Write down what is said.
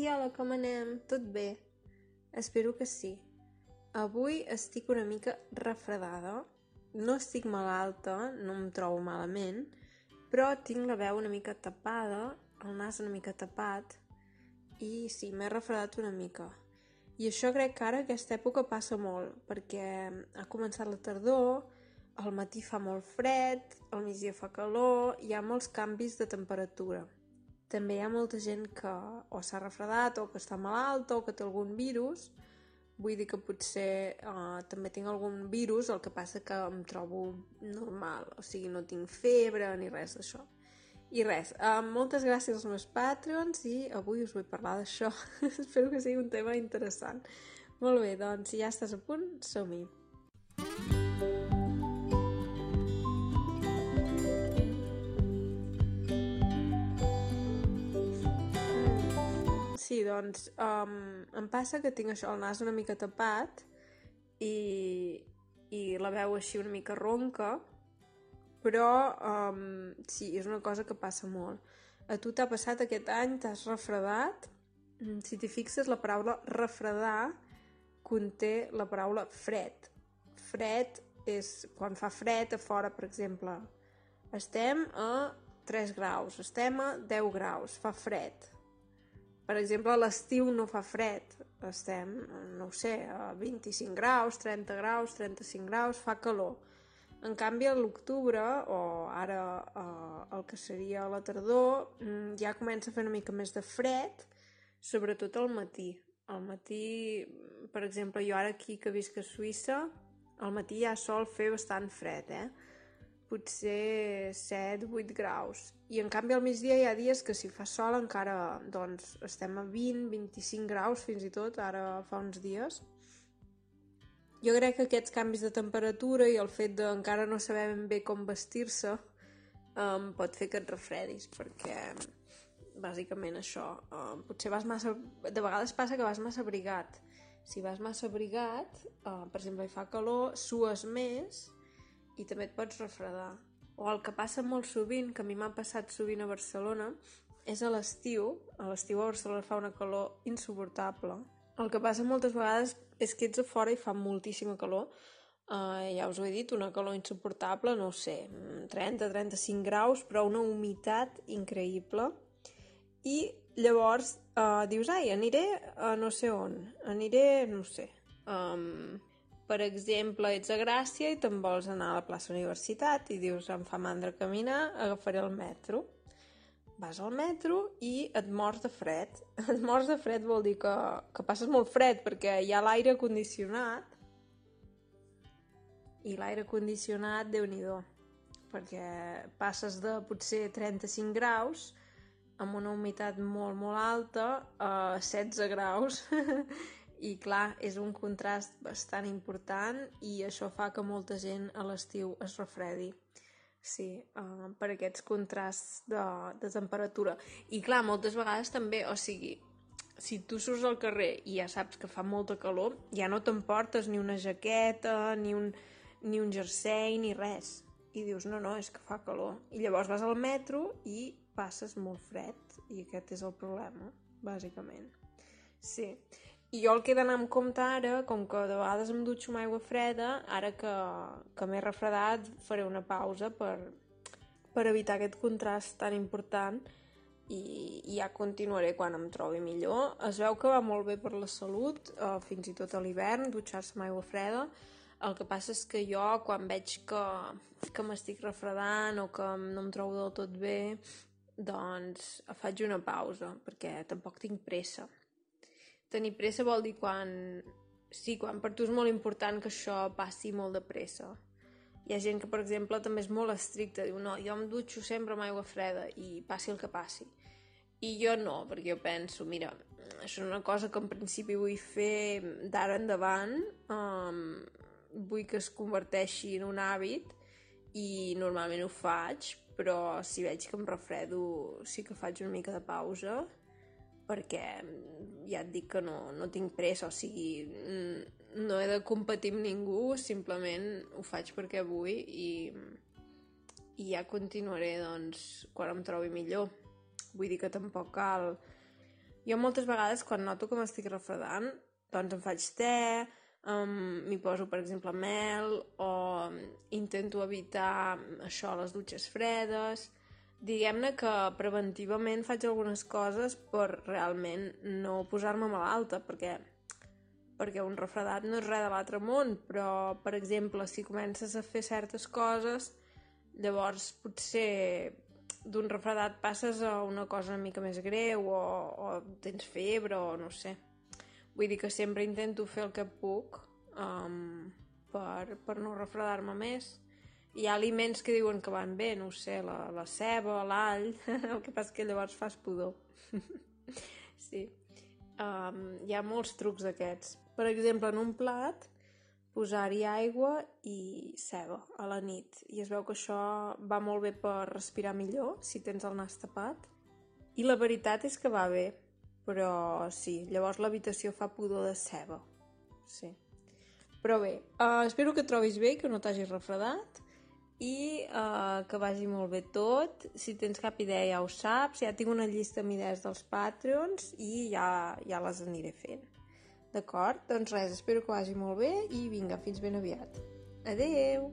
Ai, hola, com anem? Tot bé? Espero que sí. Avui estic una mica refredada. No estic malalta, no em trobo malament, però tinc la veu una mica tapada, el nas una mica tapat, i sí, m'he refredat una mica. I això crec que ara aquesta època passa molt, perquè ha començat la tardor, al matí fa molt fred, al migdia fa calor, hi ha molts canvis de temperatura. També hi ha molta gent que o s'ha refredat o que està malalta o que té algun virus. Vull dir que potser uh, també tinc algun virus, el que passa que em trobo normal, o sigui, no tinc febre ni res d'això. I res, uh, moltes gràcies als meus Patreons i avui us vull parlar d'això. Espero que sigui un tema interessant. Molt bé, doncs si ja estàs a punt, som-hi. Sí, doncs um, em passa que tinc això, el nas una mica tapat i, i la veu així una mica ronca, però um, sí, és una cosa que passa molt. A tu t'ha passat aquest any, t'has refredat? Mm, si t'hi fixes, la paraula refredar conté la paraula fred. Fred és quan fa fred a fora, per exemple. Estem a 3 graus, estem a 10 graus, fa fred per exemple, a l'estiu no fa fred, estem, no ho sé, a 25 graus, 30 graus, 35 graus, fa calor. En canvi, a l'octubre, o ara eh, el que seria la tardor, mm, ja comença a fer una mica més de fred, sobretot al matí. Al matí, per exemple, jo ara aquí que visc a Suïssa, al matí ja sol fer bastant fred, eh? Potser 7-8 graus. I en canvi al migdia hi ha dies que si fa sol encara doncs, estem a 20-25 graus fins i tot, ara fa uns dies. Jo crec que aquests canvis de temperatura i el fet de encara no saber ben bé com vestir-se um, pot fer que et refredis, perquè bàsicament això. Um, potser vas massa... De vegades passa que vas massa abrigat. Si vas massa abrigat, uh, per exemple, hi fa calor, sues més i també et pots refredar. O el que passa molt sovint, que a mi m'ha passat sovint a Barcelona, és a l'estiu. A l'estiu a Barcelona fa una calor insuportable. El que passa moltes vegades és que ets a fora i fa moltíssima calor. Uh, ja us ho he dit, una calor insuportable, no sé, 30-35 graus, però una humitat increïble. I llavors uh, dius, ai, aniré a no sé on, aniré, no sé, um, per exemple, ets a Gràcia i te'n vols anar a la plaça Universitat i dius, em fa mandra caminar, agafaré el metro. Vas al metro i et mors de fred. Et mors de fred vol dir que, que passes molt fred perquè hi ha l'aire condicionat i l'aire condicionat, déu nhi perquè passes de potser 35 graus amb una humitat molt, molt alta a 16 graus i clar, és un contrast bastant important i això fa que molta gent a l'estiu es refredi. Sí, uh, per aquests contrasts de, de temperatura. I clar, moltes vegades també, o sigui, si tu surts al carrer i ja saps que fa molta calor, ja no t'emportes ni una jaqueta, ni un, ni un jersei, ni res. I dius, no, no, és que fa calor. I llavors vas al metro i passes molt fred. I aquest és el problema, bàsicament. Sí. I jo el que he d'anar amb compte ara, com que de vegades em dutxo amb aigua freda, ara que, que m'he refredat faré una pausa per, per evitar aquest contrast tan important i, i ja continuaré quan em trobi millor. Es veu que va molt bé per la salut, eh, fins i tot a l'hivern, dutxar-se amb aigua freda. El que passa és que jo, quan veig que, que m'estic refredant o que no em trobo del tot bé, doncs faig una pausa, perquè tampoc tinc pressa tenir pressa vol dir quan... Sí, quan per tu és molt important que això passi molt de pressa. Hi ha gent que, per exemple, també és molt estricta, diu, no, jo em dutxo sempre amb aigua freda i passi el que passi. I jo no, perquè jo penso, mira, això és una cosa que en principi vull fer d'ara endavant, um, vull que es converteixi en un hàbit i normalment ho faig, però si veig que em refredo sí que faig una mica de pausa perquè ja et dic que no, no tinc pressa, o sigui, no he de competir amb ningú, simplement ho faig perquè vull i, i ja continuaré, doncs, quan em trobi millor. Vull dir que tampoc cal... Jo moltes vegades quan noto que m'estic refredant, doncs em faig te, um, m'hi poso, per exemple, mel o intento evitar això, les dutxes fredes. Diguem-ne que preventivament faig algunes coses per realment no posar-me malalta, perquè perquè un refredat no és res de l'altre món, però, per exemple, si comences a fer certes coses, llavors potser d'un refredat passes a una cosa una mica més greu o, o tens febre o no sé. Vull dir que sempre intento fer el que puc um, per, per no refredar-me més. Hi ha aliments que diuen que van bé, no ho sé, la, la ceba, l'all, el que passa que llavors fas pudor. sí. Um, hi ha molts trucs d'aquests. Per exemple, en un plat, posar-hi aigua i ceba a la nit. I es veu que això va molt bé per respirar millor, si tens el nas tapat. I la veritat és que va bé, però sí, llavors l'habitació fa pudor de ceba. Sí. Però bé, uh, espero que et trobis bé, que no t'hagis refredat i uh, que vagi molt bé tot. Si tens cap idea ja ho saps, ja tinc una llista amb idees dels Patreons i ja, ja les aniré fent. D'acord? Doncs res, espero que vagi molt bé i vinga, fins ben aviat. Adeu!